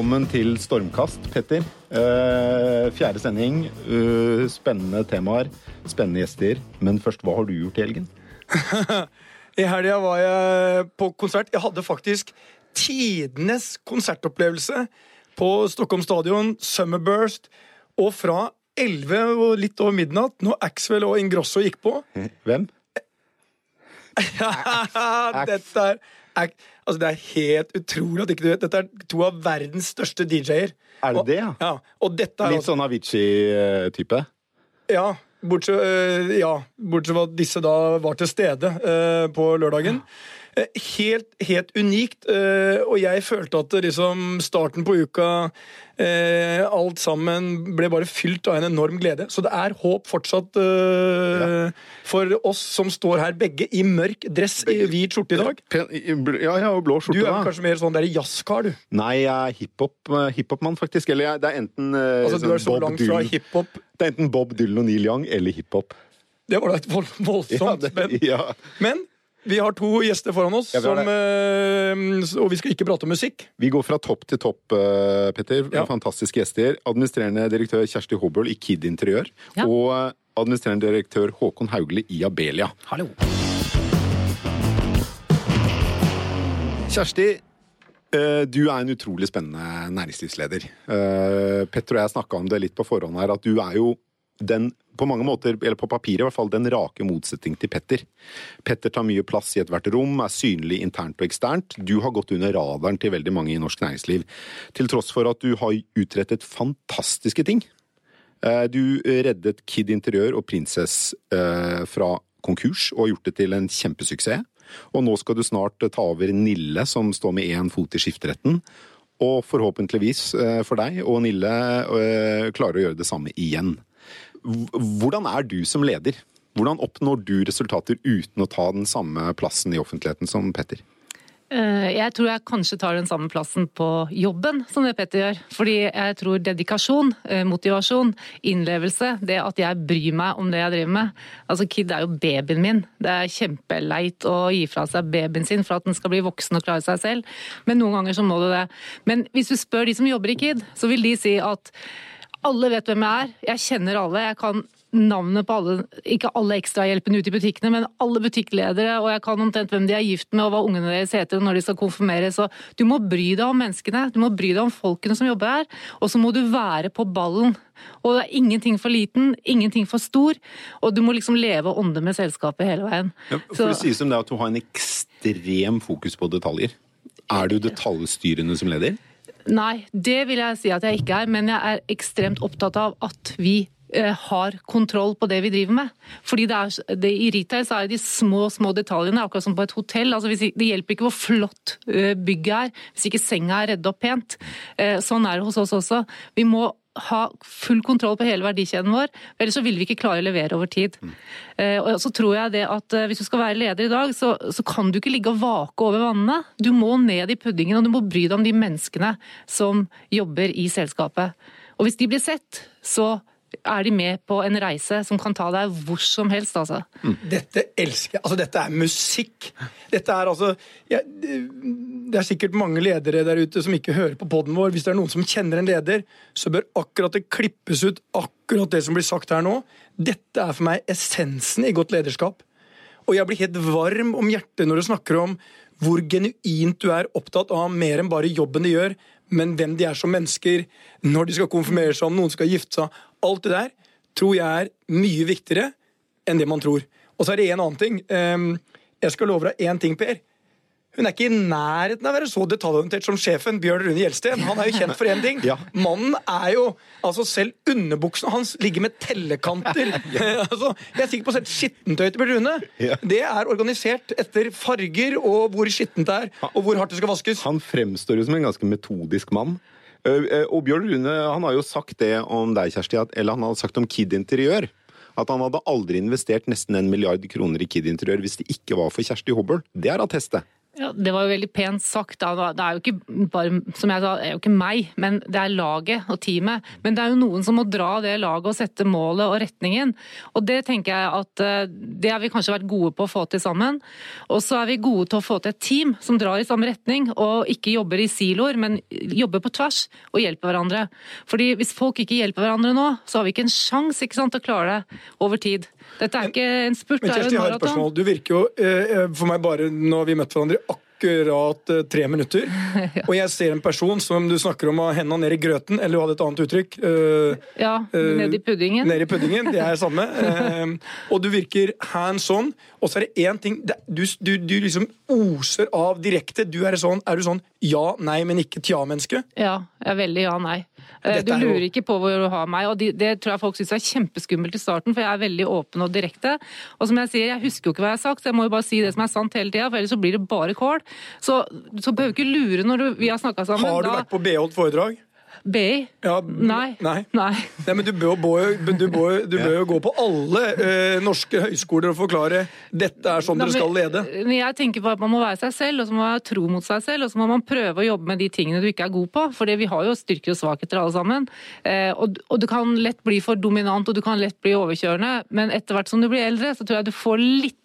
Velkommen til Stormkast, Petter. Eh, fjerde sending. eh, spennende temaer, spennende gjester. Men først, hva har du gjort i helgen? I helga var jeg på konsert. Jeg hadde faktisk tidenes konsertopplevelse på Stockholm Stadion, Summerburst, og fra 11 og litt over midnatt, når Axwell og Ingrosso gikk på Hvem? Dette er, er Altså, det er helt utrolig at ikke du vet. Dette er to av verdens største DJ-er. Er det Og- det, ja? Ja, og dette er Litt altså, sånn Avicii-type? Ja, bortsett, øh, ja, bortsett fra at disse da var til stede øh, på lørdagen. Eh, Helt, helt unikt, øh, og jeg følte at liksom starten på uka eh, Alt sammen ble bare fylt av en enorm glede. Så det er håp fortsatt øh, for oss som står her begge i mørk dress i hvit skjorte i dag. Ja, ja, og blå Du er da. kanskje mer sånn der jazzkar, du. Nei, jeg er hiphop- eh, hiphop-mann, faktisk. Eller jeg, det er enten uh, Altså, du sånn er så Bob langt fra hiphop. Det er enten Bob Dylan og Neil Young eller hiphop. Det var da et voldsomt Ja, det- ja. Men vi har to gjester foran oss, Ja, som, eh, og vi skal ikke prate om musikk. Vi går fra topp til topp, eh, Petter. Ja. Fantastiske gjester. Administrerende direktør Kjersti Hobøl i Kid Interiør. Ja. Og administrerende direktør Håkon Haugli i Abelia. Hallo. Kjersti, eh, du er en utrolig spennende næringslivsleder. Eh, Petter og jeg snakka om det litt på forhånd her, at du er jo den på mange måter, eller på papiret i hvert fall, den rake motsetning til Petter. Petter tar mye plass i ethvert rom, er synlig internt og eksternt. Du har gått under radaren til veldig mange i norsk næringsliv. Til tross for at du har utrettet fantastiske ting. Eh, Du reddet Kid Interiør og Princess eh, fra konkurs og gjort det til en kjempesuksess. Og nå skal du snart ta over Nille, som står med én fot i skifteretten. Og forhåpentligvis eh, for deg og Nille klarer å gjøre det samme igjen. Hvordan er du som leder? Hvordan oppnår du resultater uten å ta den samme plassen i offentligheten som Petter? Eh, Jeg tror jeg kanskje tar den samme plassen på jobben som det Petter gjør. Fordi jeg tror dedikasjon, eh, motivasjon, innlevelse, det at jeg bryr meg om det jeg driver med Altså Kid er jo babyen min. Det er kjempeleit å gi fra seg babyen sin for at den skal bli voksen og klare seg selv, men noen ganger så må du det. Men hvis du spør de som jobber i Kid, så vil de si at alle vet hvem jeg er, jeg kjenner alle, jeg kan navnet på alle, ikke alle ekstrahjelpene ute i butikkene, men alle butikkledere, og jeg kan omtrent hvem de er gift med og hva ungene deres heter når de skal konfirmeres. Så du må bry deg om menneskene, du må bry deg om folkene som jobber her, og så må du være på ballen. Og det er ingenting for liten, ingenting for stor, og du må liksom leve og ånde med selskapet hele veien. For det sies om det at du har en ekstrem fokus på detaljer. Er du detaljstyrende som leder? Nei, det vil jeg si at jeg ikke er, men jeg er ekstremt opptatt av at vi eh, har kontroll på det vi driver med. Fordi det er, det, I retail så er det de små små detaljene, akkurat som på et hotell. Altså det hjelper ikke hvor flott eh, bygget er, hvis ikke senga er redd opp pent. Eh, Sånn er det hos oss også. Vi må ha full kontroll på hele verdikjeden vår, ellers så vil vi ikke klare å levere over tid. Eh, Og så tror jeg det at eh, Hvis du skal være leder i dag, så, så kan du ikke ligge og vake over vannene. Du må ned i puddingen, og du må bry deg om de menneskene som jobber i selskapet. Og hvis de blir sett, så er de med på en reise som kan ta deg hvor som helst, altså. Dette elsker jeg. Altså, dette er musikk. Dette er altså jeg, Det er sikkert mange ledere der ute som ikke hører på poden vår. Hvis det er noen som kjenner en leder, så bør akkurat det klippes ut akkurat det som blir sagt her nå. Dette er for meg essensen i godt lederskap. Og jeg blir helt varm om hjertet når du snakker om hvor genuint du er opptatt av mer enn bare jobben de gjør, men hvem de er som mennesker, når de skal konfirmere seg, om noen skal gifte seg. Alt det der tror jeg er mye viktigere enn det man tror. Og så er det en annen ting. Ehm, Jeg skal love deg én ting, Per. Hun er ikke i nærheten av å være så detaljorientert som sjefen Bjørn Rune Gjelsten. Han er jo kjent for én ting. Ja. Mannen er jo altså Selv underbuksene hans ligger med tellekanter. altså, jeg er sikker på selv skittentøyet til Bjørn Rune. Ja. Det er organisert etter farger og hvor skittent det er, og hvor hardt det skal vaskes. Han fremstår jo som en ganske metodisk mann. Eh, eh, Og Bjørn Rune han har jo sagt det om deg, Kjersti, at, eller han har sagt om Kid Interiør. At han hadde aldri investert nesten en milliard kroner i Kid Interiør hvis det ikke var for Kjersti Hobøl. Det er attestet. Ja, Det var jo veldig pent sagt. Det er jo ikke bare som jeg sa, det er jo ikke meg, men det er laget og teamet. Men det er jo noen som må dra det laget og sette målet og retningen. Og det tenker jeg at eh, det har vi kanskje vært gode på å få til sammen. Og så er vi gode til å få til et team som drar i samme retning, og ikke jobber i siloer, men jobber på tvers og hjelper hverandre. Fordi hvis folk ikke hjelper hverandre nå, så har vi ikke en sjanse til å klare det over tid. Dette er ikke en spurt, det er jo en maraton. Du virker jo, eh, for meg bare, når vi møtt hverandre akkurat eh, tre minutter. Og jeg ser en person som du snakker om har henda ned i grøten, eller du hadde et annet uttrykk. Uh, ja, ned i puddingen. Ned i puddingen, Det er det samme. Uh, og du virker hands on. Og så er det én ting du, du, du, liksom oser av direkte. Du er, sånn, er du sånn ja, nei, men ikke tja-menneske? Ja, jeg er veldig ja, nei. Dette du lurer jo... ikke på hvor du har meg, og det, det tror jeg folk syns er kjempeskummelt i starten, for jeg er veldig åpen og direkte. Og som jeg sier, jeg husker jo ikke hva jeg har sagt, så jeg må jo bare si det som er sant hele tida, for ellers så blir det bare kål. Så, så behøver du ikke lure når du, vi har snakka sammen. Har du da... vært på B-holdt foredrag? BI? Ja, nei. Nei. nei. nei men du bør, du, bør, du bør, jo gå på alle eh, norske høyskoler og forklare dette er sånn dere skal lede. Men jeg tenker på at Man må være seg selv, og så må man være tro mot seg selv. Og så må man prøve å jobbe med de tingene du ikke er god på. For vi har jo styrker og svakheter alle sammen. Eh, og, og, du kan lett bli for dominant og du kan lett bli overkjørende. Men etter hvert som du blir eldre, så tror jeg du får litt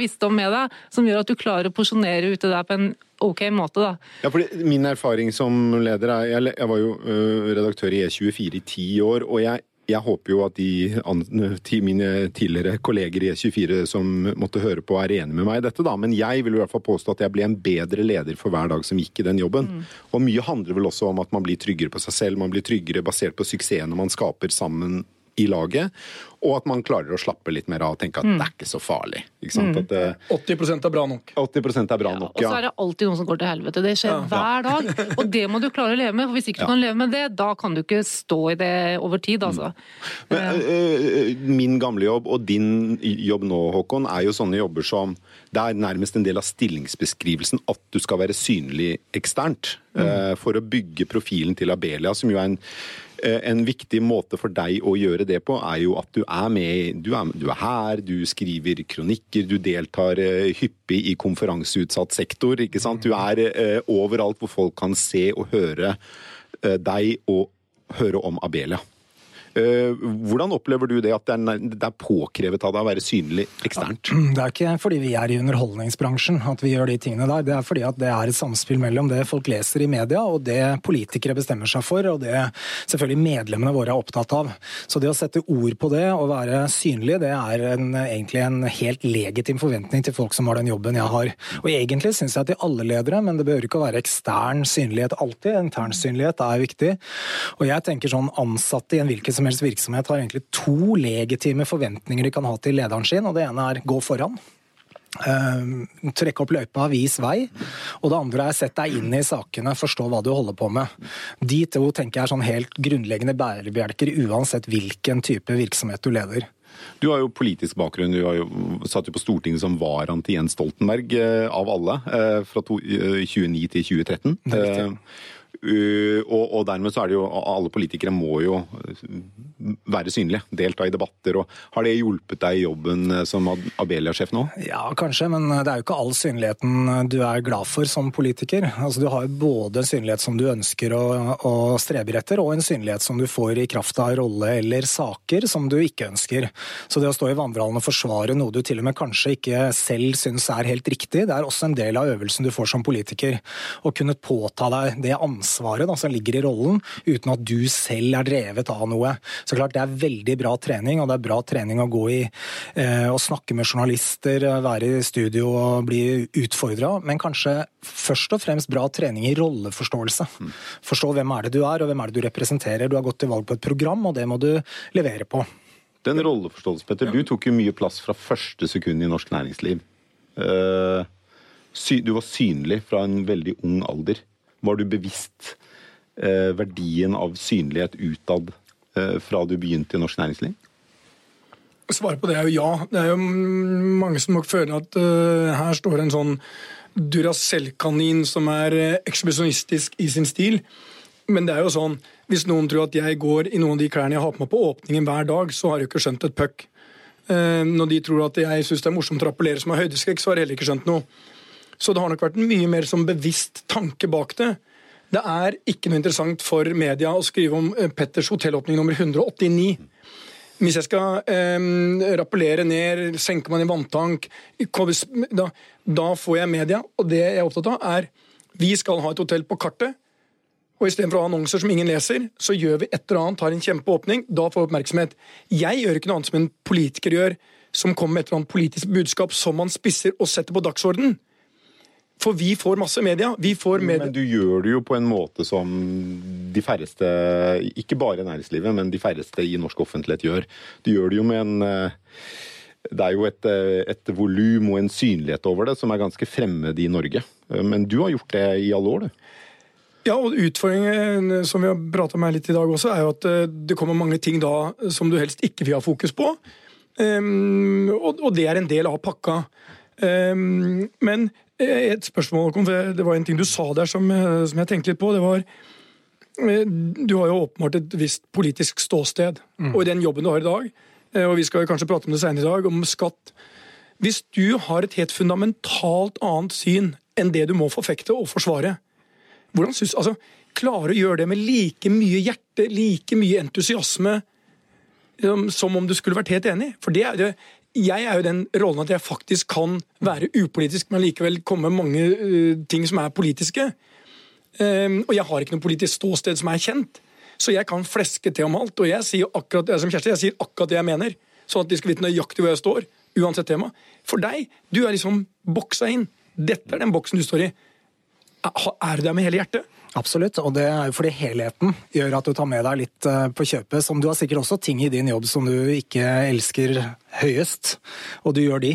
visdom med deg som gjør at du klarer å porsjonere ute der på en ok måte, da. Ja, fordi Min erfaring som leder er Jeg, jeg var jo uh, redaktør i E24 i ti år, og jeg, jeg håper jo at de mine tidligere kolleger i E24 som måtte høre på, er enig med meg i dette, da. Men jeg vil i hvert fall påstå at jeg ble en bedre leder for hver dag som gikk i den jobben. Mm. Og mye handler vel også om at man blir tryggere på seg selv, man blir tryggere basert på suksessene man skaper sammen i laget, og at man klarer å slappe litt mer av og tenke at mm. det er ikke så farlig. Ikke mm. det, 80% er bra nok. 80% er bra nok, ja. Og så er det alltid noen som går til helvete. Det skjer ja. hver dag. Og det må du klare å leve med. for Hvis ikke du kan leve med det, da kan du ikke stå i det over tid, altså. Mm. Men, uh, min gamle jobb og din jobb nå, Håkon, er jo sånne jobber som det er nærmest en del av stillingsbeskrivelsen at du skal være synlig eksternt. Mm. Uh, for å bygge profilen til Abelia, som jo er en Eh, en viktig måte for deg å gjøre det på, er jo at du er med. Du er, du er her, du skriver kronikker, du deltar eh, hyppig i konferanseutsatt sektor. ikke sant? Du er eh, overalt hvor folk kan se og høre deg og høre om Abelia. Eh, hvordan opplever du det at det er, påkrevet av deg å være synlig eksternt? Det er ikke fordi vi er i underholdningsbransjen at vi gjør de tingene der. Det er fordi at det er et samspill mellom det folk leser i media og det politikere bestemmer seg for, og det selvfølgelig medlemmene våre er opptatt av. Så det å sette ord på det og være synlig, det er en, egentlig en helt legitim forventning til folk som har den jobben jeg har. Og egentlig syns jeg at de alle ledere, men det behøver ikke å være ekstern synlighet alltid. Intern synlighet er viktig. Og jeg tenker sånn ansatte i en hvilken som helst virksomhet har egentlig to legitime forventninger de kan ha til lederen sin. og Det ene er gå foran. Uh, trekke opp løypa, vis vei. Og det andre er sett deg inn i sakene, forstå hva du holder på med. De to tenker jeg er sånn helt grunnleggende bærebjelker uansett hvilken type virksomhet du leder. Du har jo politisk bakgrunn. Du har jo, satt jo på Stortinget som varan til Jens Stoltenberg, uh, av alle, uh, fra to, 29 til 2013. Det er og, og, dermed så er det jo Alle politikere må jo være synlige, delta i debatter. og Har det hjulpet deg i jobben eh, som Abelia-sjef nå? Ja, kanskje, men det er jo ikke all synligheten du er glad for som politiker. Altså, Du har jo både en synlighet som du ønsker og streber strebe etter, og en synlighet som du får i kraft av rolle eller saker som du ikke ønsker. Så det å stå i vandrehallen og forsvare noe du til og med kanskje ikke selv syns er helt riktig, det er også en del av øvelsen du får som politiker. Å kunne påta deg det ansvaret ansvaret da, som ligger i rollen, uten at du selv er drevet av noe. Så klart Det er veldig bra trening, og det er bra trening å gå i eh, og snakke med journalister, være i studio og bli utfordra, men kanskje først og fremst bra trening i rolleforståelse. Forstå hvem er det du er, og hvem er det du representerer. Du har gått til valg på et program, og det må du levere på. Den rolleforståelsen, Petter, du tok jo mye plass fra første sekund i norsk næringsliv. Eh, du var synlig fra en veldig ung alder. Var du bevisst eh, verdien av synlighet utad eh, fra du begynte i norsk næringsliv? Svaret på det er jo ja. Det er jo mange som nok føler at uh, her står en sånn Duracell-kanin som er uh, ekshibisjonistisk i sin stil. Men det er jo sånn, hvis noen tror at jeg går i noen av de klærne jeg har på meg på åpningen hver dag, så har de ikke skjønt et puck. Uh, når de tror at jeg syns det er morsomt å rappellere som har høydeskrekk, så har de heller ikke skjønt noe. Så det har nok vært en mye mer som bevisst tanke bak det. Det er ikke noe interessant for media å skrive om eh, Petters hotellåpning nummer 189. Hvis jeg skal eh, rappellere ned, senker man i vanntank da, da, får jeg media. Og det jeg er opptatt av, er vi skal ha et hotell på kartet. Og istedenfor å ha annonser som ingen leser, så gjør vi et eller annet, har en kjempeåpning. Da får vi oppmerksomhet. Jeg gjør ikke noe annet som en politiker gjør, som kommer med et eller annet politisk budskap som man spisser og setter på dagsorden. For vi får masse media. Vi får media. Men du gjør det jo på en måte som de færreste, ikke bare næringslivet, men de færreste i norsk offentlighet gjør. Du gjør det jo med en eh, det er jo et, eh, et volum og en synlighet over det som er ganske fremmed i Norge. Eh, men du har gjort det i alle år, du? Ja, og Utfordringen som vi har prata med litt i dag også, er jo at det kommer mange ting da som du helst ikke vil ha fokus på. Um, og, og, det er en del av pakka. Um, men et spørsmål, Det var en ting du sa der som, eh, som jeg tenkte litt på. det var eh, Du har jo åpenbart et visst politisk ståsted. Mm. Og i den jobben du har i dag, og vi skal kanskje prate om det senere i dag, om skatt Hvis du har et helt fundamentalt annet syn enn det du må forfekte og forsvare, hvordan synes, altså, klare å gjøre det med like mye hjerte, like mye entusiasme, som om du skulle vært helt enig? For det er det jeg er jo den rollen at jeg faktisk kan være upolitisk, men likevel komme med mange uh, ting som er politiske. Um, og jeg har ikke noe politisk ståsted som er kjent, så jeg kan fleske til om alt. Og jeg sier akkurat som Kjersti, jeg sier akkurat det jeg mener, sånn at de skal vite nøyaktig hvor jeg står, uansett tema. For deg, du er liksom boksa inn. Dette er den boksen du står i. Er du der med hele hjertet? Absolutt, og det er jo fordi helheten gjør at du tar med deg litt eh, på kjøpet. Som du har sikkert også ting i din jobb som du ikke elsker høyest, og du gjør de.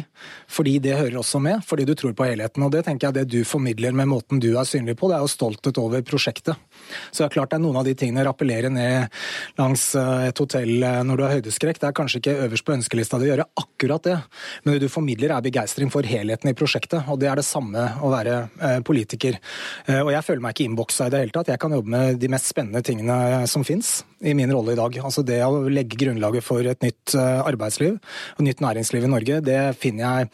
Fordi det hører også med, fordi du tror på helheten. Og det tenker jeg det du formidler med måten du er synlig på, det er jo stolthet over prosjektet. Så det er klart det er noen av de tingene rappellerer ned langs eh, et hotell eh, når du har høydeskrekk. Det er kanskje ikke øverst på ønskelista di å gjøre akkurat det, men det du formidler er begeistring for helheten i prosjektet. Og det er det samme å være politiker. Og jeg føler meg ikke innboksa i det hele tatt. Jeg kan jobbe med de mest spennende tingene som fins i min rolle i dag. Altså det å legge grunnlaget for et nytt eh, arbeidsliv og nytt næringsliv i Norge, det finner jeg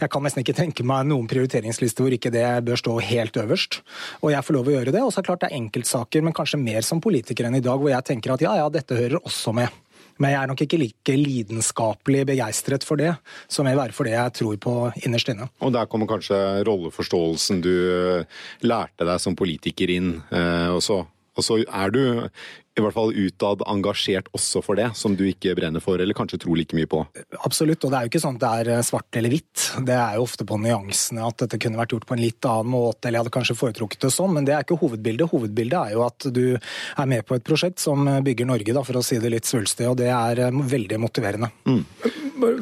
Jeg kan nesten ikke tenke meg noen prioriteringsliste hvor ikke det bør stå helt øverst. Og jeg får lov å gjøre det. Og så er det klart det er enkeltsaker, men kanskje mer som politiker enn i dag, hvor jeg tenker at ja, ja, dette hører også med. Men jeg er nok ikke like lidenskapelig begeistret for det, som jeg er for det jeg tror på innerst inne. Og der kommer kanskje rolleforståelsen du lærte deg som politiker inn. Eh, også? og så er du i hvert fall utad engasjert også for det, som du ikke brenner for, eller kanskje tror like mye på? Absolutt, og det er jo ikke sånn at det er eh, svart eller hvitt. Det er jo ofte på nyansene at dette kunne vært gjort på en litt annen måte, eller jeg hadde kanskje foretrukket det sånn, men det er ikke hovedbildet. Hovedbildet er jo at du er med på et prosjekt som bygger Norge, da, for å si det litt svulstig, og det er eh, veldig motiverende. Mm.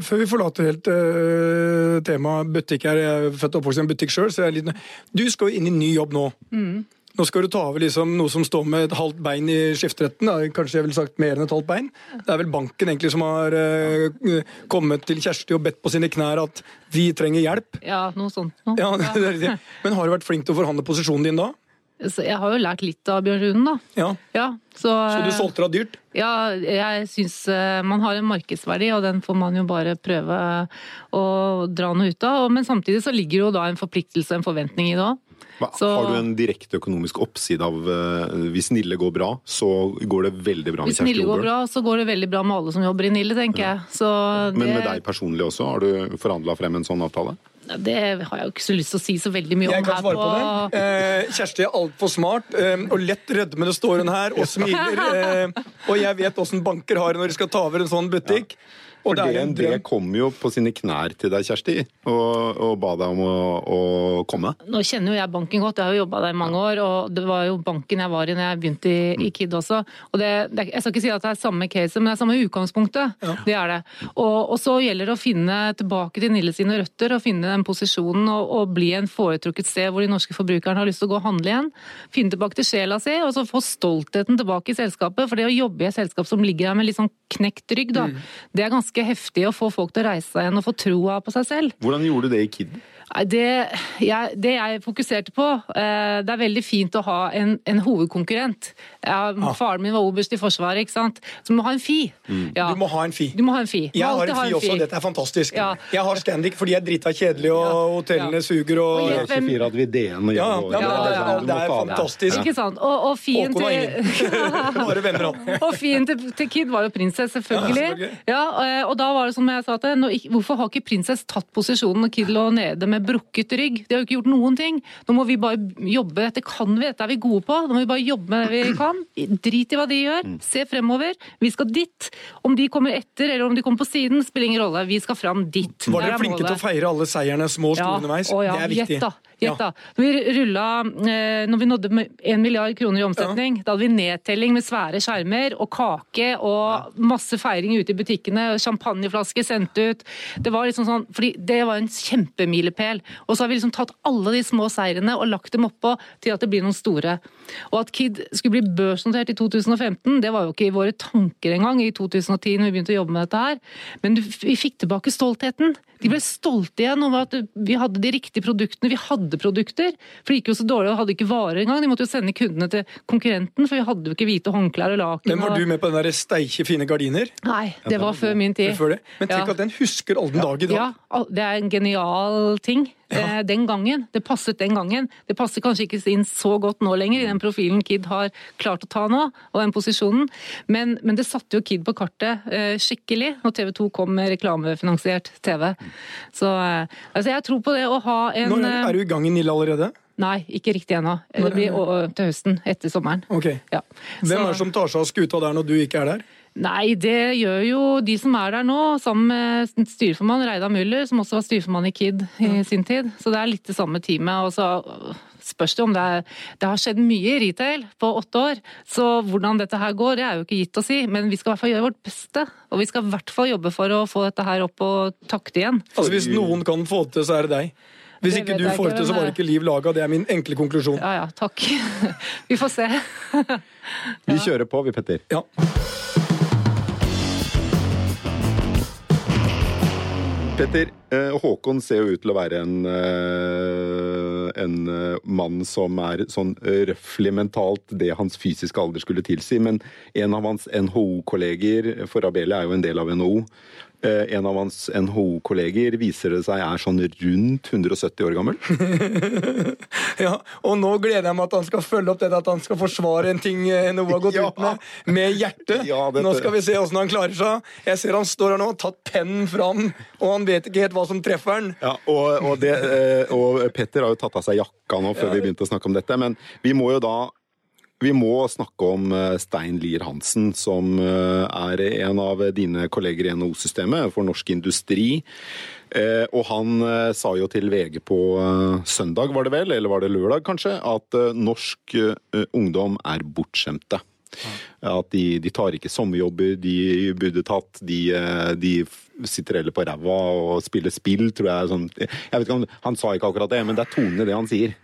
Før vi forlater helt uh, temaet butikk her, jeg er født og oppvokst i en butikk sjøl, så jeg er litt Du skal jo inn i ny jobb nå. Mm. Nå skal du ta over liksom noe som står med et halvt bein i skifteretten. Da. Kanskje jeg ville sagt mer enn et halvt bein. Det er vel banken egentlig som har uh, kommet til Kjersti og bedt på sine knær at vi trenger hjelp. Ja, noe sånt. Noe. Ja, det, det, Men har du vært flink til å forhandle posisjonen din da? Jeg har jo lært litt av Bjørn Runen, da. Ja. ja så, så, du solgte deg dyrt? Ja, jeg syns eh, man har en markedsverdi, og den får man jo bare prøve å dra noe ut av. Men samtidig så ligger jo da en forpliktelse, en forventning i det òg. Så, har du en direkte økonomisk oppside av uh, Hvis Nille går bra, så går det veldig bra med Kjersti Hvis Nille går bra, så går det veldig bra med alle som jobber i Nille, tenker ja. jeg. Det... Men med deg personlig også, har du forhandla frem en sånn avtale? Det har jeg jo ikke så lyst til å si så veldig mye jeg om her. på... på det. Eh, Kjersti er altfor smart eh, og lett rødmende står hun her og smiler. Eh, og jeg vet åssen banker har det når de skal ta over en sånn butikk. Ja. For DND kom jo på sine knær til deg, Kjersti, og, og ba deg om å, å, komme. Nå kjenner jo jeg banken godt, jeg har jo jobba der i mange år. Og det var jo banken jeg var i når jeg begynte i, i KID også. Og det, det, jeg skal ikke si at det er samme case, men det er samme utgangspunktet. Ja. Det er det. Og, og, så gjelder det å finne tilbake til Nille sine røtter, og finne den posisjonen og, og, bli en foretrukket sted hvor de norske forbrukerne har lyst til å gå og handle igjen. Finne tilbake til sjela si, og så få stoltheten tilbake i selskapet. For det å jobbe i et selskap som ligger der med litt sånn knekt rygg, da, mm. det er ganske ganske heftig å få folk til å reise seg igjen og få troa på seg selv. Hvordan gjorde du det i KID? Det jeg, det jeg fokuserte på eh, Det er veldig fint å ha en, en hovedkonkurrent. Ja, Faren min var oberst i Forsvaret, ikke sant. Så du må ha en FI. Ja. Du må ha en fi. Du må ha en FI. Du Jeg har alltid en fi også, dette er fantastisk. Ja. Jeg har Scandic fordi jeg er drita kjedelig, og Ja. hotellene Ja. suger og Og jeg- 24 hadde vi DN og Ja, det, er- det er fantastisk. Ikke sant. Og, og fien Håkon til Bare venner han. Og fien til, til Kid var jo prinsess, selvfølgelig. Ja, selvfølgelig. Ja, eh, og da var det som jeg sa til Hvorfor har ikke prinsess tatt posisjonen når Kid lå nede med brukket rygg? De har jo ikke gjort noen ting. Nå må vi bare jobbe. Dette kan vi, dette er vi gode på. Nå må vi bare jobbe med det vi kan. Drit i hva de gjør. Mm. Se fremover. Vi skal dit. Om de kommer etter eller om de kommer på siden, spiller ingen rolle. Vi skal fram dit. Var dere er flinke til å feire alle seierne, små og store underveis? å ja. Det er viktig. Ja. Gjett da. Når vi rulla, eh, når vi nådde 1 milliard kroner i omsetning, da hadde vi nedtelling med svære skjermer og kake og masse feiring ute i butikkene. Champagneflasker sendt ut. Det var liksom sånn, fordi det var en kjempemilepæl. Og så har vi liksom tatt alle de små seirene og lagt dem oppå til at det blir noen store. Og at Kid skulle bli børsnotert i 2015, det var jo ikke i våre tanker engang i 2010 når vi begynte å jobbe med dette her. Men vi fikk tilbake stoltheten. De ble stolte igjen over at vi hadde de riktige produktene. Vi hadde produkter. For det gikk jo så dårlig og hadde ikke varer engang. De måtte jo sende kundene til konkurrenten, for vi hadde jo ikke hvite håndklær og laken. Men var og- du med på den der steike fine gardiner? Nei, det var før min tid. Men tenk Ja. at den husker all den dag i dag. Ja, det er en genial ting. Eh, Den gangen. Det passet den gangen. Det passer kanskje ikke inn så godt nå lenger, i den profilen Kid har klart å ta nå, og den posisjonen. Men, men det satte jo Kid på kartet eh, skikkelig når TV 2 kom med reklamefinansiert TV. Så eh, altså jeg tror på det å ha en Når er du i gang i Nille allerede? Nei, ikke riktig ennå. Det blir til høsten, etter sommeren. Ok. Ja. Hvem er det som tar seg av skuta der når du ikke er der? Nei, det gjør jo de som er der nå, sammen med styreformann Reidar Müller, som også var styreformann i KID i sin tid. Så det er litt det samme teamet. Og så øh, spørs det om det er Det har skjedd mye i retail på åtte år, så hvordan dette her går, det er jo ikke gitt å si. Men vi skal i hvert fall gjøre vårt beste. Og vi skal i hvert fall jobbe for å få dette her opp og takte igjen. Altså Hvis noen kan få det til, så er det deg. Hvis ikke du får det til, så var det ikke liv laga. Det er min enkle konklusjon. Ja ja, takk. Vi får se. Vi kjører på, vi, Petter. Ja. Petter, eh, Håkon ser jo ut til å være en, eh, en eh, mann som er sånn eh, røffelig mentalt det hans fysiske alder skulle tilsi, men en av hans NHO-kolleger, for Abele er jo en del av NHO, eh, en av hans NHO-kolleger viser det seg er sånn rundt 170 år gammel. Ja, og nå gleder jeg meg at han skal følge opp det at han skal forsvare en ting NHO har gått Ja. ut med, med hjertet. Ja, Nå skal vi se åssen han klarer seg. Jeg ser han står her nå, tatt pennen fram, og han vet ikke helt hva som treffer han. Ja, og, og, det, og Petter har jo tatt av seg jakka nå før vi begynte å snakke om dette, men vi må jo da vi må snakke om eh, Stein Lier Hansen, som eh, er en av dine kolleger i NHO-systemet for norsk industri. Eh, Og han sa jo til VG på søndag, var det vel, eller var det lørdag kanskje, at norsk ungdom er bortskjemte. At de, de tar ikke sommerjobber de burde tatt. De, eh, de sitter heller på ræva og spiller spill, tror jeg. Sånn. Jeg vet ikke om, Han sa ikke akkurat det, men det er tonen i det han sier.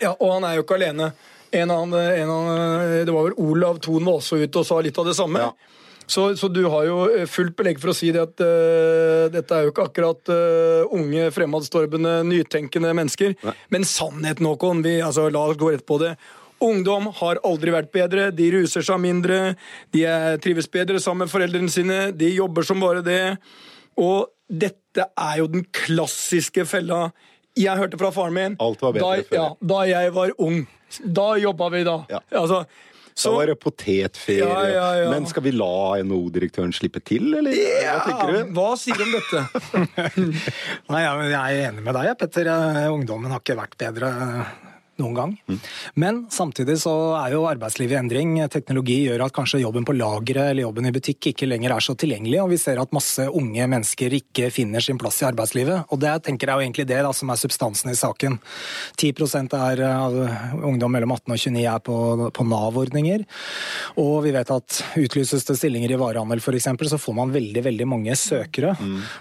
Ja, Og han er jo ikke alene. En annen, en annen, det var vel Olav Thon var også ute og sa litt av det samme. Ja. Så, så du har jo eh, fullt belegg for å si det at uh, dette er jo ikke akkurat uh, unge, fremadstormende, nytenkende mennesker. Nei. Men sannheten, Håkon, vi, altså, la oss gå rett på det. Ungdom har aldri vært bedre, de ruser seg mindre, de er, trives bedre sammen med foreldrene sine, de jobber som bare det. Og dette er jo den klassiske fella. Jeg hørte fra faren min Alt var bedre da, før. Ja, da jeg var ung. Da jobba vi da. Ja. Altså, Så var det potetferie. Ja, ja, ja. Men skal vi la NHO-direktøren slippe til, eller? Hva du? Hva sier du om dette? Nei, jeg jeg er enig med deg, Petter. Eh, Ungdommen har ikke vært bedre noen gang. Men samtidig så er jo arbeidslivet i endring. Teknologi gjør at kanskje jobben på lageret eller jobben i butikk ikke lenger er så tilgjengelig, og vi ser at masse unge mennesker ikke finner sin plass i arbeidslivet. Og det tenker jeg jo egentlig det da, som er substansen i saken. 10 er av ungdom mellom 18 og 29 er på, på Nav-ordninger. Og vi vet at utlyses det stillinger i varehandel f.eks., så får man veldig, veldig mange søkere.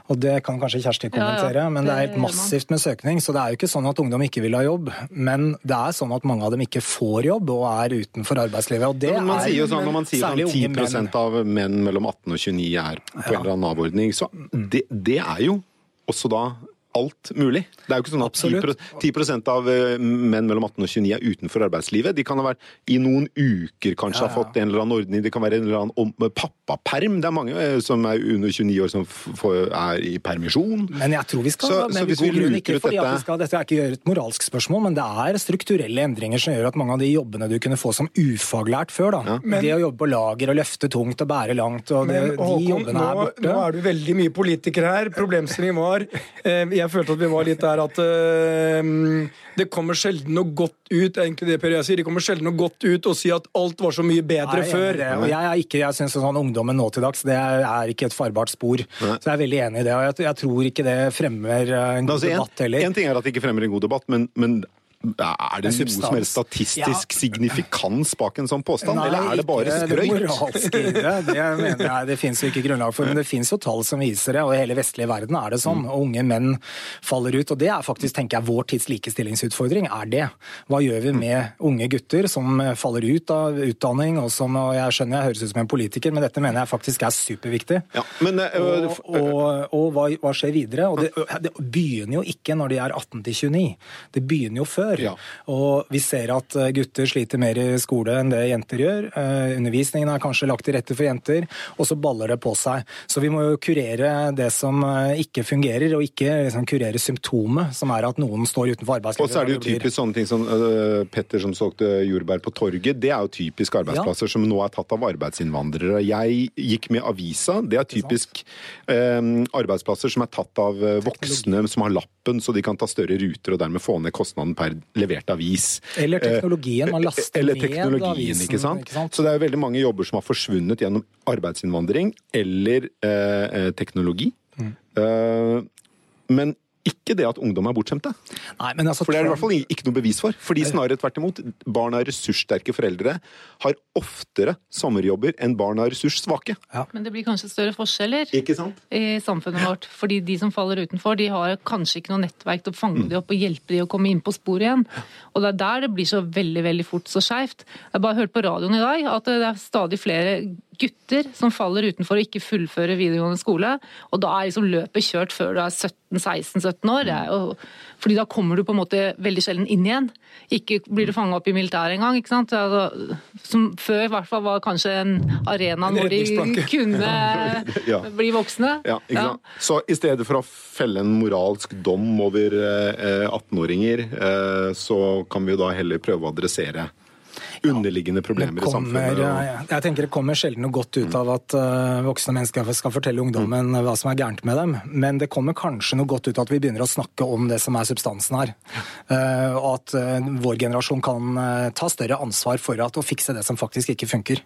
Og det kan kanskje Kjersti Ja, ja, kommentere, men det det er helt massivt med søkning. Så det er jo ikke sånn at ungdom ikke vil ha jobb, men det er sånn at mange av dem ikke får jobb og er utenfor arbeidslivet. Og det ja, man er jo sånn, når man sier at sånn 10 menn. av menn mellom 18 og 29 er på en eller annen Nav-ordning, så det, det er jo også da alt mulig. Det er jo ikke sånn at 10, 10 av eh, menn mellom 18 og 29 er utenfor arbeidslivet. De kan ha vært i noen uker kanskje Ja, ja. ha fått en eller annen ordning. Det kan være en eller annen om, pappaperm. Det er mange eh, som er under 29 år som får, er i permisjon. Men jeg tror vi skal Så- men så hvis vi luker ikke ut dette- vi skal, Dette er ikke et moralsk spørsmål, men det er strukturelle endringer som gjør at mange av de jobbene du kunne få som ufaglært før, da, Men- det å jobbe på lager og løfte tungt og bære langt, og det, Men de Håkon, jobbene nå, er borte. nå er du veldig mye politiker her. Problemstillingen var eh, Jeg følte at vi var litt der at uh, det kommer sjelden noe godt ut. egentlig det Per jeg sier, Det kommer sjelden noe godt ut å si at alt var så mye bedre Nei, før. det. Og jeg, er ikke, jeg synes sånn Ungdommen nå til dags det er, ikke et farbart spor. Så jeg er veldig enig i det. og Jeg, jeg tror ikke det fremmer eh, en god altså, debatt en, heller. en ting er at det ikke fremmer en god debatt, men, men er det noe som helst statistisk statistisk signifikans bak en sånn påstand, eller er det bare ikke det sprøyt? moralske i det. Det mener jeg det finnes jo ikke grunnlag for. Men det finnes jo tall som viser det, og i hele vestlige verden er det Mm. sånn. Og unge menn faller ut. Og det er faktisk, tenker jeg, vår tids likestillingsutfordring. Er det. Hva gjør vi med unge gutter som faller ut av utdanning, og som Og jeg skjønner jeg høres ut som en politiker, men dette mener jeg faktisk er superviktig. Ja, men, eh, Og, og, og hva, hva skjer videre? Og det, det begynner jo ikke når de er 18 til 29. Det begynner jo før. Ja. Og vi ser at eh, gutter sliter mer i skole enn det jenter gjør. Eh, Undervisningen er kanskje lagt til rette for jenter, og så baller det på seg. Så vi må jo kurere det som eh, ikke fungerer, og ikke liksom kurere symptomet, som er at noen står utenfor arbeidslivet. Og så er det jo typisk sånne ting som øh, Petter som solgte jordbær på torget. Det er jo typisk arbeidsplasser som nå er tatt av arbeidsinnvandrere. Jeg gikk med avisa. Det er typisk øh, arbeidsplasser som er tatt av voksne som har lappen, så de kan ta større ruter og dermed få ned kostnaden per levert avis. Eller teknologien. Man laster Eller ned teknologien, avisen, ikke sant? ikke sant? Så det er veldig mange jobber som har forsvunnet gjennom arbeidsinnvandring eller eh, eh, teknologi. Mm. Eh, men ikke det at ungdom er bortskjemte. Nei, men altså, For det er det i hvert fall ikke noe bevis for. Fordi snarere tvert imot. Barn av ressurssterke foreldre har oftere sommerjobber enn barn av ressurssvake. Men det blir kanskje større forskjeller Ikke sant? i samfunnet vårt. Fordi de som faller utenfor, de har kanskje ikke noe nettverk til å fange de opp og hjelpe de å komme inn på sporet igjen. Og det er der det blir så veldig veldig fort så skeivt. Jeg bare hørte på radioen i dag at det er stadig flere gutter som faller utenfor og ikke fullfører videregående skole. Og da er liksom løpet kjørt før du er 17-16-17 år. Det er jo, fordi da kommer du på en måte veldig sjelden inn igjen. Ikke blir du fanga opp i militæret engang. ikke sant? Altså, som før i hvert fall var kanskje en arena En hvor de kunne Ja. bli voksne. Ja, ikke sant? Så i stedet for å felle en moralsk dom over eh, 18-åringer, eh, så kan vi jo da heller prøve å adressere underliggende problemer kommer, i samfunnet. og- eh, jeg tenker det kommer sjelden noe godt ut av at eh, voksne mennesker skal fortelle ungdommen hva som er gærent med dem, men det kommer kanskje noe godt ut av at vi begynner å snakke om det som er substansen her. Eh, og at eh, vår generasjon kan eh, ta større ansvar for at, å fikse det som faktisk ikke funker.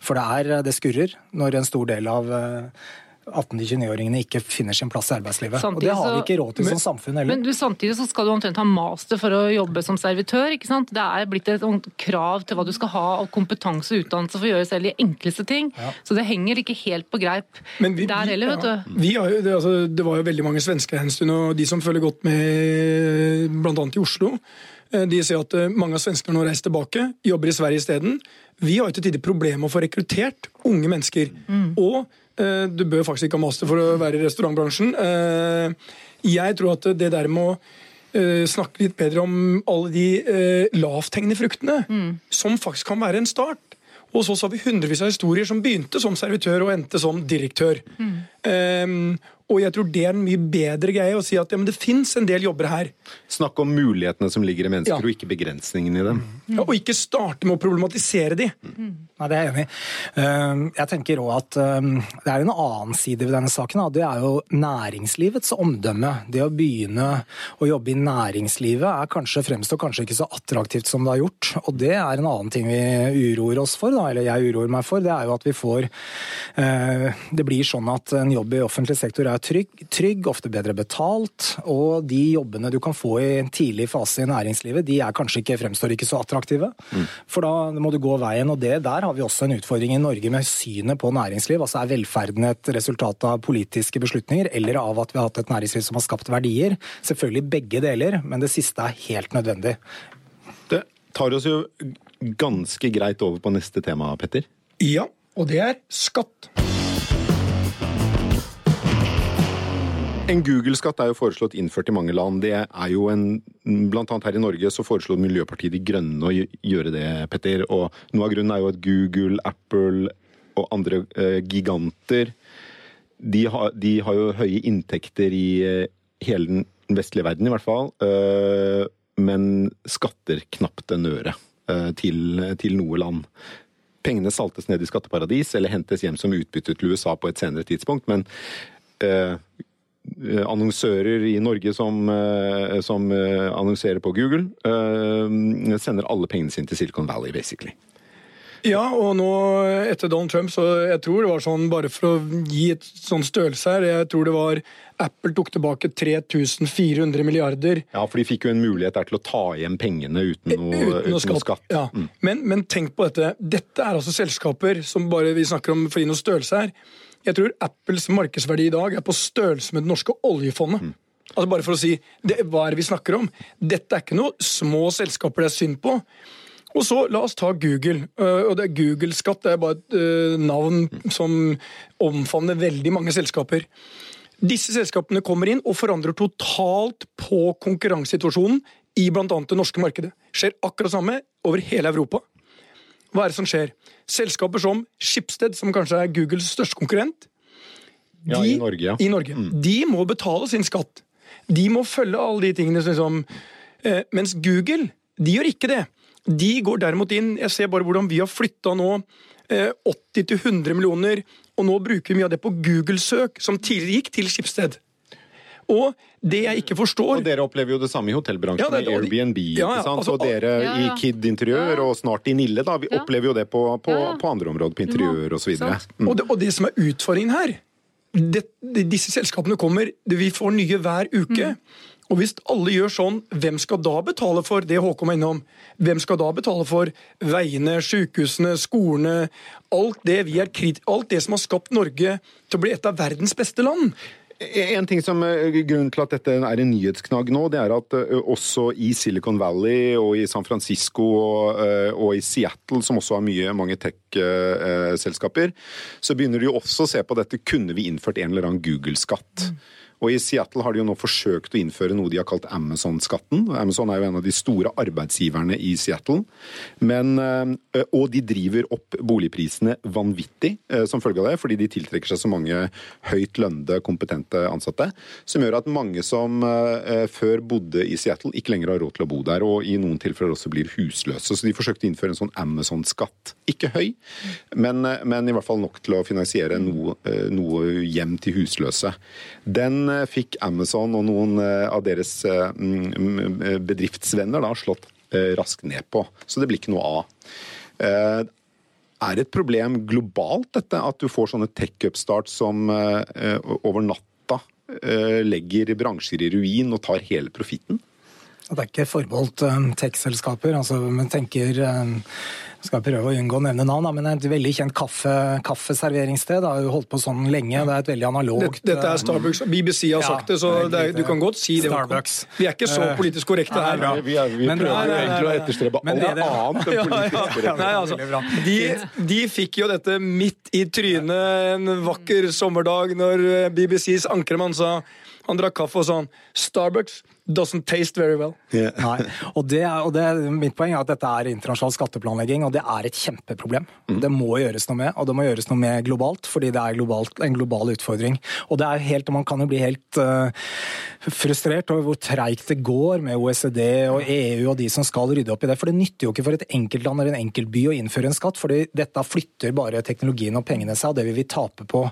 For det, er, eh, det skurrer når en stor del av eh, 18-29-åringene ikke finner sin plass i arbeidslivet. og det har vi ikke råd til som samfunn heller. Men du, samtidig så skal du omtrent ha master for å jobbe som servitør. ikke sant? Det er blitt et krav til hva du skal ha av kompetanse og utdannelse for å gjøre selv de enkleste ting. Så det henger ikke helt på greip vi- der vi- heller, vet du. Vi har jo, det, altså, det var jo veldig mange svensker her en stund, og de som følger godt med bl.a. i Oslo, eh, de ser at eh, mange av svenskene nå reiser tilbake, jobber i Sverige isteden. Vi har jo til tider problemer med å få rekruttert unge mennesker. Og eh, du bør faktisk ikke ha master for å være i restaurantbransjen. Eh, jeg tror at det der med å eh, snakke litt bedre om alle de eh, lavthengende fruktene, som faktisk kan være en start. Og så har vi hundrevis av historier som begynte som servitør og endte som direktør. Ehm, og jeg tror det er en mye bedre greie å si at ja, men det fins en del jobber her. Snakke om mulighetene som ligger i mennesker, Ja. og ikke begrensningene i dem. Ja, og ikke starte med å problematisere de. Nei, det er jeg enig i. Um, Jeg tenker òg at um, det er en annen side ved denne saken. Det er jo næringslivets omdømme. Det å begynne å jobbe i næringslivet er kanskje fremstår kanskje ikke så attraktivt som det har gjort. Og det er en annen ting vi uroer oss for, da, eller jeg uroer meg for. Det er jo at vi får eh, Det blir sånn at en jobb i offentlig sektor er trygg, trygg, ofte bedre betalt, og de jobbene du kan få i en tidlig fase i næringslivet, de er kanskje ikke, fremstår ikke så attraktive. For da må du gå veien, og det der har vi også en utfordring i Norge med synet på næringsliv. Altså er velferden et resultat av politiske beslutninger, eller av at vi har hatt et næringsliv som har skapt verdier? Selvfølgelig begge deler, men det siste er helt nødvendig. Det tar oss jo ganske greit over på neste tema, Petter. Ja, og det er skatt. En Google-skatt er jo foreslått innført i mange land. Det er jo en, Blant annet her i Norge så foreslår Miljøpartiet De Grønne å gjøre det, Petter. Og noe av grunnen er jo at Google, Apple og andre eh, giganter de har, de har, jo høye inntekter i eh, hele den vestlige verden, i hvert fall. Eh, men skatter knapt en øre eh, til, til noe land. Pengene saltes ned i skatteparadis eller hentes hjem som utbytte til USA på et senere tidspunkt. Men eh, annonsører i Norge som, eh, som annonserer på Google, eh, sender alle pengene sine til Silicon Valley, basically. Ja, og nå etter Donald Trump, så jeg tror det var sånn, bare for å gi et sånn størrelse her, jeg tror det var Apple tok tilbake 3400 milliarder. Ja, for de fikk jo en mulighet der til å ta igjen pengene uten noe, uten uten noe skatt. skatt. Ja. Mm. Men, men, tenk på dette. Dette er altså selskaper som bare vi snakker om for å gi noe størrelse her. Jeg tror Apples markedsverdi i dag er på størrelse med det norske oljefondet. Mm. Altså Bare for å si det, hva er det vi snakker om? Dette er ikke noe små selskaper det er synd på. Og så La oss ta Google. Eh, og det er Google-skatt det er bare et uh, navn som omfavner veldig mange selskaper. Disse selskapene kommer inn og forandrer totalt på konkurransesituasjonen i bl.a. det norske markedet. Skjer akkurat samme over hele Europa. Hva er det som skjer? Selskaper som Schibsted, som kanskje er Googles største konkurrent, de, ja, i Norge, ja. i Norge mm. de må betale sin skatt. De må følge alle de tingene som liksom, eh, Mens Google, de gjør ikke det. De går derimot inn Jeg ser bare hvordan vi har flytta nå 80-100 eh, millioner, og nå bruker vi mye av det på Google-søk, som tidligere gikk til Skipsted. Og det jeg ikke forstår Og Dere opplever jo det samme i hotellbransjen, ja, det, Airbnb. Ja, ja, altså, og dere ja, i Kid Interiør, og snart i Nille, da, vi opplever jo det på, på, på andre områder, på interiør osv. Mm. Og, det, og det som er utfordringen her det, Disse selskapene kommer, vi får nye hver uke. Mm. Og hvis alle gjør sånn, hvem skal da betale for det Håkon var innom? Hvem skal da betale for veiene, sykehusene, skolene? Alt det, vi er alt det som har skapt Norge til å bli et av verdens beste land. En ting som eh, Grunnen til at dette er en nyhetsknagg nå, det er at eh, også i Silicon Valley og i San Francisco og, eh, og i Seattle, som også har mye, mange tech-selskaper, så begynner de også å se på dette. Kunne vi innført en eller annen Google-skatt? Mm. Og I Seattle har de jo nå forsøkt å innføre noe de har kalt Amazon-skatten. Amazon er jo en av de store arbeidsgiverne i Seattle. Men, eh, og de driver opp boligprisene vanvittig eh, som følge av det, fordi de tiltrekker seg så mange høyt lønnede, kompetente ansatte. Som gjør at mange som eh, før bodde i Seattle, ikke lenger har råd til å bo der. Og i noen tilfeller også blir husløse. Så de forsøkte å innføre en sånn Amazon-skatt. Ikke høy, men, men, i hvert fall nok til å finansiere noe, noe hjem til husløse. Den fikk Amazon og noen eh, av deres eh, mm, bedriftsvenner da slått raskt ned på. Så det blir ikke noe av. Er det et problem globalt, dette, at du får sånne tech-upstart som over natta legger bransjer i ruin og tar hele profitten? Det er ikke forbeholdt tech-selskaper. Altså, man tenker skal prøve å unngå å nevne navn, men et veldig kjent kaffe, kaffeserveringssted har jo holdt på sånn lenge. Det er et veldig analogt Dette, dette er Starbucks. BBC har sagt det, så det er, du kan godt si det. Starbucks. Vi er ikke så eh, politisk korrekte her. Nei, vi, er, vi prøver jo egentlig å etterstrebe alt annet enn politisk korrekt. Nei, altså, de, de fikk jo dette midt i trynet en vakker sommerdag når BBCs ankermann sa han drakk kaffe og sånn Starbucks doesn't taste very well. Yeah. Nei, og, det, og det, Mitt poeng er at dette er internasjonal skatteplanlegging, og det er et kjempeproblem. Mm. Det må gjøres noe med, og det må gjøres noe med globalt, fordi det er globalt, en global utfordring. Og det er helt, Man kan jo bli helt uh, frustrert over hvor treigt det går med OECD og EU og de som skal rydde opp i det. For det nytter jo ikke for et enkeltland eller en enkeltby å innføre en skatt, fordi dette flytter bare teknologien og pengene seg, og det vil vi tape på.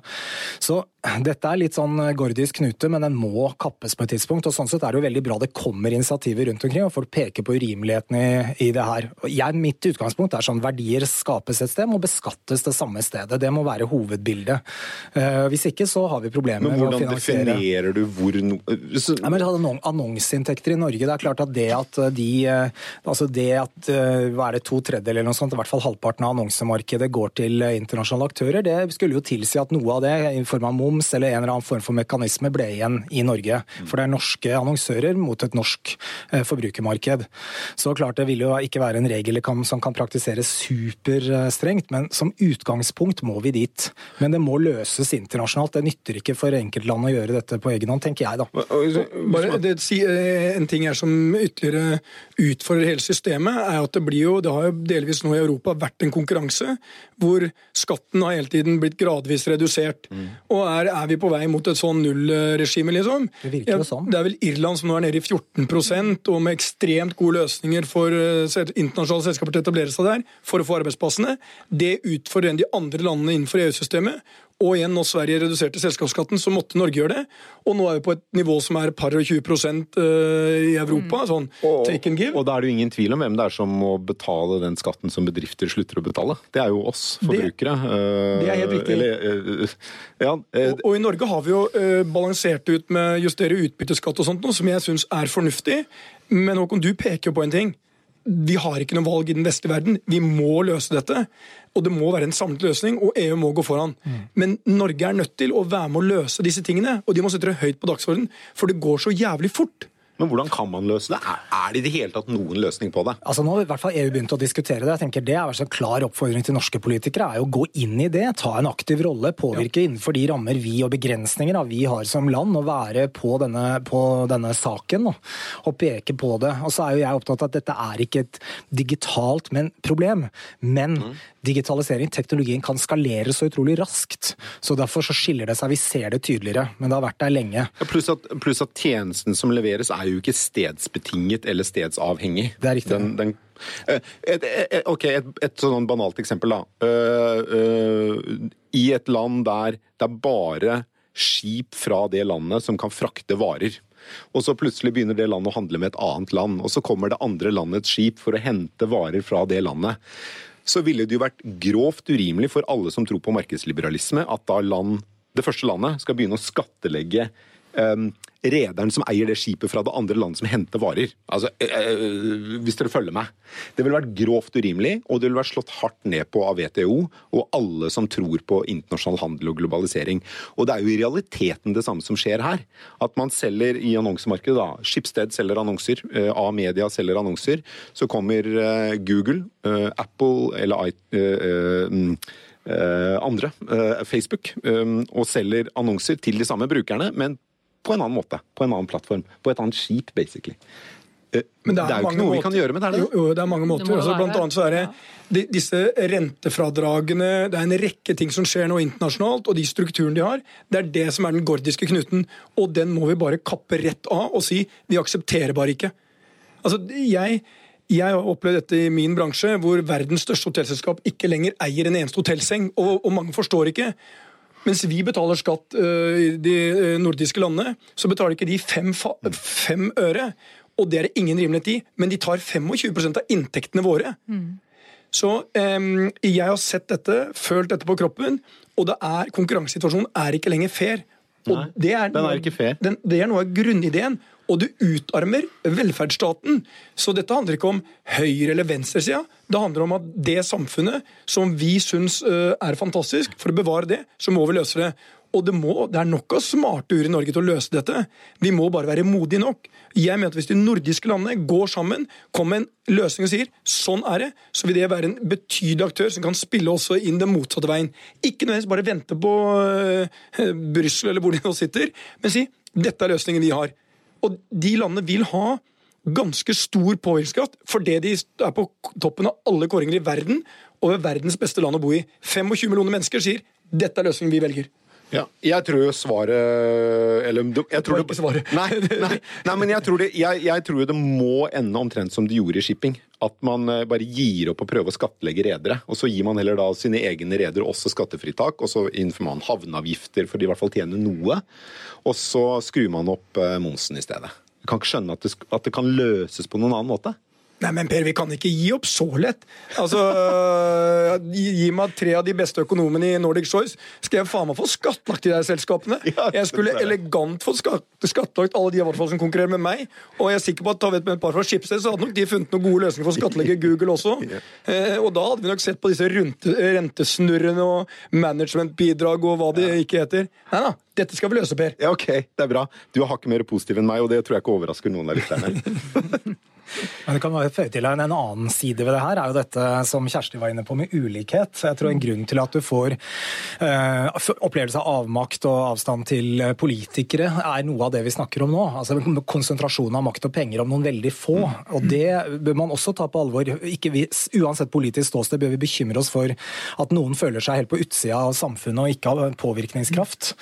Så dette er litt sånn gordisk knute, men den må kappes på et tidspunkt. og Sånn sett er det jo veldig bra det kommer initiativer rundt omkring, og folk peker på urimeligheten i, i det her. Jeg, mitt utgangspunkt er sånn verdier skapes et sted, må beskattes det samme stedet. Det må være hovedbildet. Uh, hvis ikke så har vi problemer med å finansiere Men Hvordan definerer du hvor no... Så... Nei, men Annonseinntekter i Norge, det er klart at det at de altså det at hva er det, to tredjedeler eller noe sånt, i hvert fall halvparten av annonsemarkedet går til internasjonale aktører, det skulle jo tilsi at noe av det i form av moms eller en eller annen form for mekanisme ble igjen i Norge. For det er norske annonsører enorm mot et norsk eh, forbrukermarked. Så klart det vil jo ikke være en regel som kan praktiseres superstrengt, men som utgangspunkt må vi dit. Men det må løses internasjonalt. Det nytter ikke for enkeltland å gjøre dette på egen hånd, tenker jeg da. Bare det, eh, En ting her som ytterligere utfordrer hele systemet, er at det blir jo, det har jo delvis nå i Europa vært en konkurranse hvor skatten har hele tiden blitt gradvis redusert. Mm. Og er, er, vi på vei mot et sånn nullregime, liksom? Det virker jo sånn. det er vel Irland som nå er nede i 14 og med ekstremt gode løsninger for uh, internasjonale selskaper til å etablere seg der for å få arbeidsplassene. Det utfordrer de andre landene innenfor EU-systemet. Og igjen, når Sverige reduserte selskapsskatten, så måtte Norge gjøre det. Og nå er vi på et nivå som er par og 20 prosent eh, i Europa. Mm. sånn og, take and give. Og da er det jo ingen tvil om hvem det er som må betale den skatten som bedrifter slutter å betale. Det er jo oss forbrukere. Det, det er helt riktig. Eller, uh, ja, uh, og, og, i Norge har vi jo uh, balansert ut med justere utbytteskatt og sånt, noe som jeg syns er fornuftig. Men Håkon, du peker jo på en ting vi har ikke noe valg i den vestlige verden. Vi må løse dette. Og det må være en samlet løsning, og EU må gå foran. Mm. Men Norge er nødt til å være med å løse disse tingene, og de må sette det høyt på dagsordenen, for det går så jævlig fort. Men hvordan kan man løse det? Er det i det hele tatt noen løsning på det? Altså Nå har i hvert fall EU begynt å diskutere det. Jeg tenker Det er en klar oppfordring til norske politikere er å gå inn i det. Ta en aktiv rolle, påvirke ja. innenfor de rammer vi og begrensninger da, vi har som land. Og være på denne, på denne saken da, og peke på det. Og så er jo jeg opptatt av at dette er ikke et digitalt men problem. Men mm digitalisering, teknologien, kan skalere så utrolig raskt. Så Derfor så skiller det seg. Vi ser det tydeligere, men det har vært der lenge. Ja, pluss, at, pluss, at, tjenesten som leveres er jo ikke stedsbetinget eller stedsavhengig. Det er riktig. Den, den, eh, et, et, ok, et, et sånn banalt eksempel, da. I et land der det er bare skip fra det landet som kan frakte varer. Og så plutselig begynner det landet å handle med et annet land. Og så kommer det andre landets skip for å hente varer fra det landet så ville det jo vært grovt urimelig for alle som tror på markedsliberalisme, at da land, det første landet skal begynne å skattlegge um, rederen som eier det skipet fra det andre landet som henter varer. Altså, øh, Hvis dere følger meg. Det ville vært grovt urimelig, og det ville vært slått hardt ned på av WTO og alle som tror på internasjonal handel og globalisering. Og det er jo i realiteten det samme som skjer her. At man selger i annonsemarkedet, da. Schibsted selger annonser, øh, A-media selger annonser. Så kommer Google, Apple eller mm, andre, Facebook, og selger annonser til de samme brukerne, men på en annen måte. På en annen plattform. På et annet skip, basically. Eh, Men det er, det er jo ikke noe måter. vi kan gjøre med det? Jo, jo, det er mange måter. Altså, blant annet så er det de, disse rentefradragene, det er en rekke ting som skjer nå internasjonalt, og de strukturene de har, det er det som er den gordiske knuten. Og den må vi bare kappe rett av og si vi aksepterer bare ikke. Altså, jeg... Jeg har opplevd dette i min bransje, hvor verdens største hotellselskap ikke lenger eier en eneste hotellseng. Og, og mange forstår ikke. Mens vi betaler skatt uh, i de uh, nordiske landene, så betaler ikke de fem, fem, øre. Og det er det ingen rimelighet i, men de tar 25 av inntektene våre. Mm. Så um, jeg har sett dette, følt dette på kroppen, og det er, konkurransesituasjonen er ikke lenger fair. Nei, det er, den er ikke fair. Den, det er noe av grunnideen og du utarmer velferdsstaten. Så dette handler ikke om høyre- eller venstresida. Det handler om at det samfunnet som vi syns eh, er fantastisk, for å bevare det, så må vi løse det. Og det, må, det er nok av smarte ur i Norge til å løse dette. Vi må bare være modige nok. Jeg mener at Hvis de nordiske landene går sammen, kommer med en løsning og sier sånn er det, så vil det være en betydelig aktør som kan spille også inn den motsatte veien. Ikke nødvendigvis bare vente på uh, Brussel eller hvor de nå sitter, men si dette er løsningen vi har. Og de landene vil ha ganske stor påvirkningskraft fordi de er på toppen av alle kåringer i verden og er verdens beste land å bo i. 25 millioner mennesker sier dette er løsningen vi velger. Ja, jeg tror jo svaret Eller jeg tror det, ikke svaret. Nei, nei, nei, men jeg tror, det, jeg, jeg tror det må ende omtrent som det gjorde i shipping. At man eh, bare gir opp å prøve å skattlegge redere. Og så gir man heller da sine egne redere også skattefritak, og så innfører man havneavgifter for de i hvert fall tjener noe. Og så skrur man opp eh, momsen i stedet. Jeg kan ikke skjønne at det, at det kan løses på noen annen måte. Nei, men Per, vi kan ikke gi opp så lett. Altså, Gi, gi meg tre av de beste økonomene i Nordic Choice, skal jeg faen meg få skattlagt de der selskapene. Jeg skulle elegant få skattlagt alle de i hvert fall som konkurrerer med meg. Og jeg er sikker på at tar vi et par fra Schibsted, så hadde nok de funnet noen gode løsninger for å skattlegge Google også. Eh, og da hadde vi nok sett på disse rentesnurrene og managementbidrag og hva de ikke heter. Nei da, Dette skal vi løse, Per. Ja, ok, det er bra. Du har hakket mer positiv enn meg, og det tror jeg ikke overrasker noen av lytterne. Men det kan være føye til en, en annen side ved det her, er jo dette som Kjersti var inne på med ulikhet. Jeg tror En grunn til at du får eh, opplevelse av avmakt og avstand til politikere, er noe av det vi snakker om nå. Altså Konsentrasjon av makt og penger om noen veldig få. og Det bør man også ta på alvor. Ikke vi, uansett politisk ståsted bør vi bekymre oss for at noen føler seg helt på utsida av samfunnet og ikke har påvirkningskraft.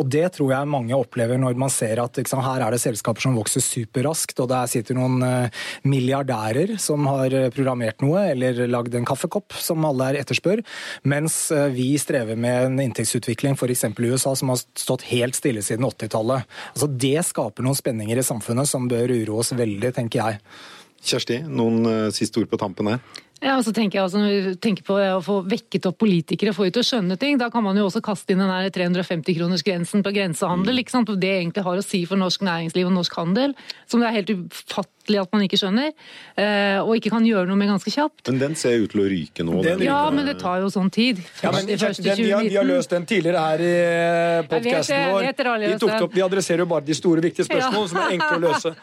Og Det tror jeg mange opplever når man ser at liksom, her er det selskaper som vokser superraskt, og der sitter noen eh, milliardærer som har programmert noe eller lagd en kaffekopp som alle er etterspør, mens eh, vi strever med en inntektsutvikling f.eks. i USA som har stått helt stille siden 80-tallet. Altså, det skaper noen spenninger i samfunnet som bør uroe oss veldig, tenker jeg. Kjersti, noen siste ord på tampen her? Ja, og så tenker jeg også, Når vi tenker på å få vekket opp politikere, få ut til å skjønne ting, da kan man jo også kaste inn den 350-kronersgrensen på grensehandel. ikke sant? Det egentlig har å si for norsk næringsliv og norsk handel, som det er helt ufattelig at man ikke skjønner, eh, og ikke kan gjøre noe med ganske kjapt. Men den ser ut til å ryke nå. Den, ja, men det tar jo sånn tid. Ja, men, den, vi, har, vi, har, løst den tidligere her i podkasten vår. Vi, tok opp, vi adresserer jo bare de store, viktige spørsmålene ja. som er enkle å løse.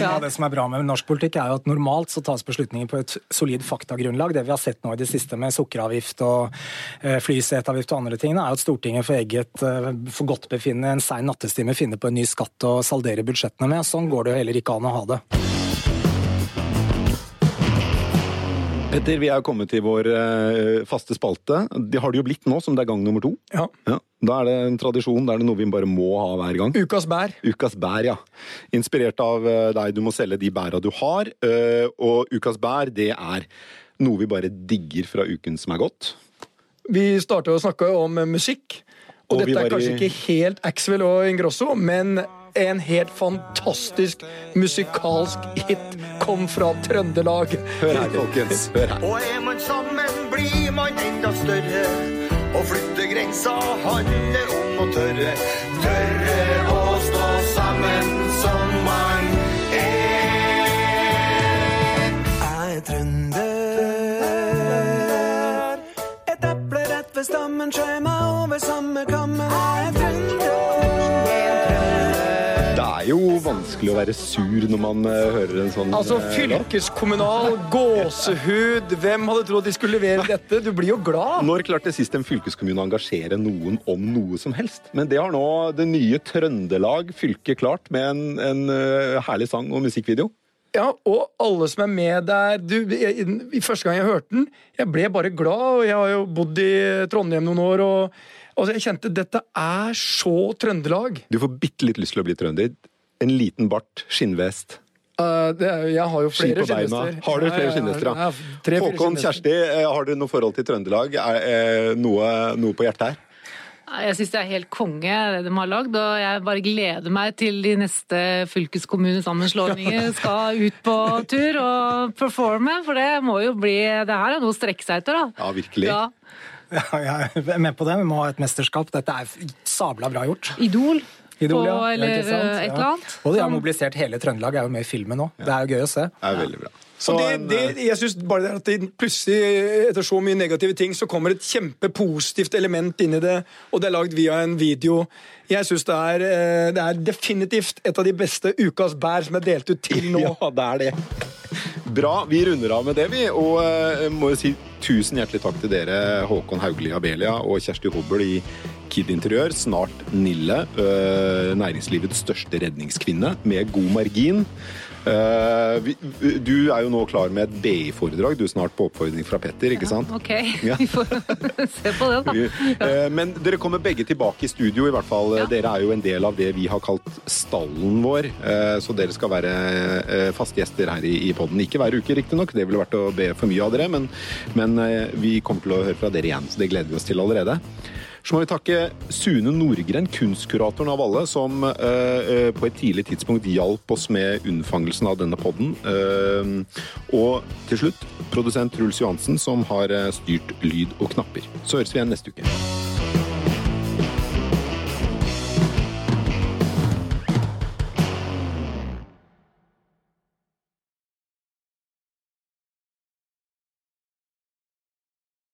ja. Det som er bra med norsk politikk, er jo at normalt så tas beslutninger på et solid faktagrunnlag. Det vi har sett nå i det siste med sukkeravgift og eh, flyseteavgift og andre ting, er at Stortinget for eget eh, forgodtbefinnende en sein nattestime finner på en ny skatt å saldere budsjettene med. Sånn går det jo heller ikke an å ha det. Petter, vi er kommet til vår eh, faste spalte. Det har det jo blitt nå, som det er gang nummer to. Ja. ja. Da er det en tradisjon, da er det noe vi bare må ha hver gang. Ukas bær. Ukas bær, ja. Inspirert av deg, du må selge de bæra du har. Og ukas bær, det er noe vi bare digger fra uken som er gått? Vi starta å snakke om musikk. Og, og dette er kanskje i... ikke helt Axwell og Ingrosso, men en helt fantastisk musikalsk hit kom fra Trøndelag. Hør her, folkens. Hør her. Og er man sammen, blir man enda større. Å flytte grensa handler om å tørre. Tørre å stå sammen som man er. Jeg er trønder. Et applerett ved stammen meg over samme kammen. Vanskelig å være sur når man uh, hører en sånn Altså, Fylkeskommunal, gåsehud Hvem hadde trodd de skulle levere dette? Du blir jo glad. Når klarte sist en fylkeskommune å engasjere noen om noe som helst? Men det har nå det nye Trøndelag fylke klart, med en, en uh, herlig sang og musikkvideo. Ja, og alle som er med der du, jeg, i Første gang jeg hørte den, jeg ble bare glad. og Jeg har jo bodd i Trondheim noen år. og altså, Jeg kjente dette er så Trøndelag. Du får bitte litt lyst til å bli trønder. En liten bart, skinnvest. Uh, er, jeg har jo flere skinnvester. Har du flere skinnvester, ja? Håkon, Kjersti, eh, har du noe forhold til Trøndelag? Er, er eh, noe, noe på hjertet her? Jeg syns det er helt konge det de har lagd, og jeg bare gleder meg til de neste fylkeskommunesammenslåinger skal ut på tur og performe, for det må jo bli Det her er noe å strekke seg etter, da. Ja, virkelig. Ja. Ja, jeg er med på det. Vi må ha et mesterskap. Dette er sabla bra gjort. Idol. Idol, på, ja. eller et eller annet. Og de har mobilisert hele Trøndelag, er jo med i filmen nå. Det er jo gøy å se. Det er veldig bra. Så det, det, jeg synes bare det at det plutselig, etter så mye negative ting, så kommer et kjempepositivt element inn i det, og det er lagd via en video. Jeg syns det, eh, det, er definitivt et av de beste ukas bær som er delt ut til nå. Ja, det er det. Bra. Vi runder av med det, vi. Og uh, må jo si tusen hjertelig takk til dere, Håkon Haugli Abelia og Kjersti Hobbel i Kid Interiør. Snart Nille, uh, næringslivets største redningskvinne, med god margin. Uh, du er jo nå klar med et BI-foredrag, du er snart på oppfordring fra Petter, ikke sant? Ja, ok, ja. vi får se på det, da. Ja. men dere kommer begge tilbake i studio, i hvert fall. Dere er jo en del av det vi har kalt stallen vår, så dere skal være faste gjester her i, i poden. Ikke hver uke, riktignok, det ville vært å be for mye av dere, men, men vi kommer til å høre fra dere igjen, så det gleder vi oss til allerede. Så må vi takke Sune Nordgren, kunstkuratoren av alle, som eh, på et tidlig tidspunkt hjalp oss med unnfangelsen av denne podden. Eh, og til slutt produsent Truls Johansen, som har styrt lyd og knapper. Så høres vi igjen neste uke.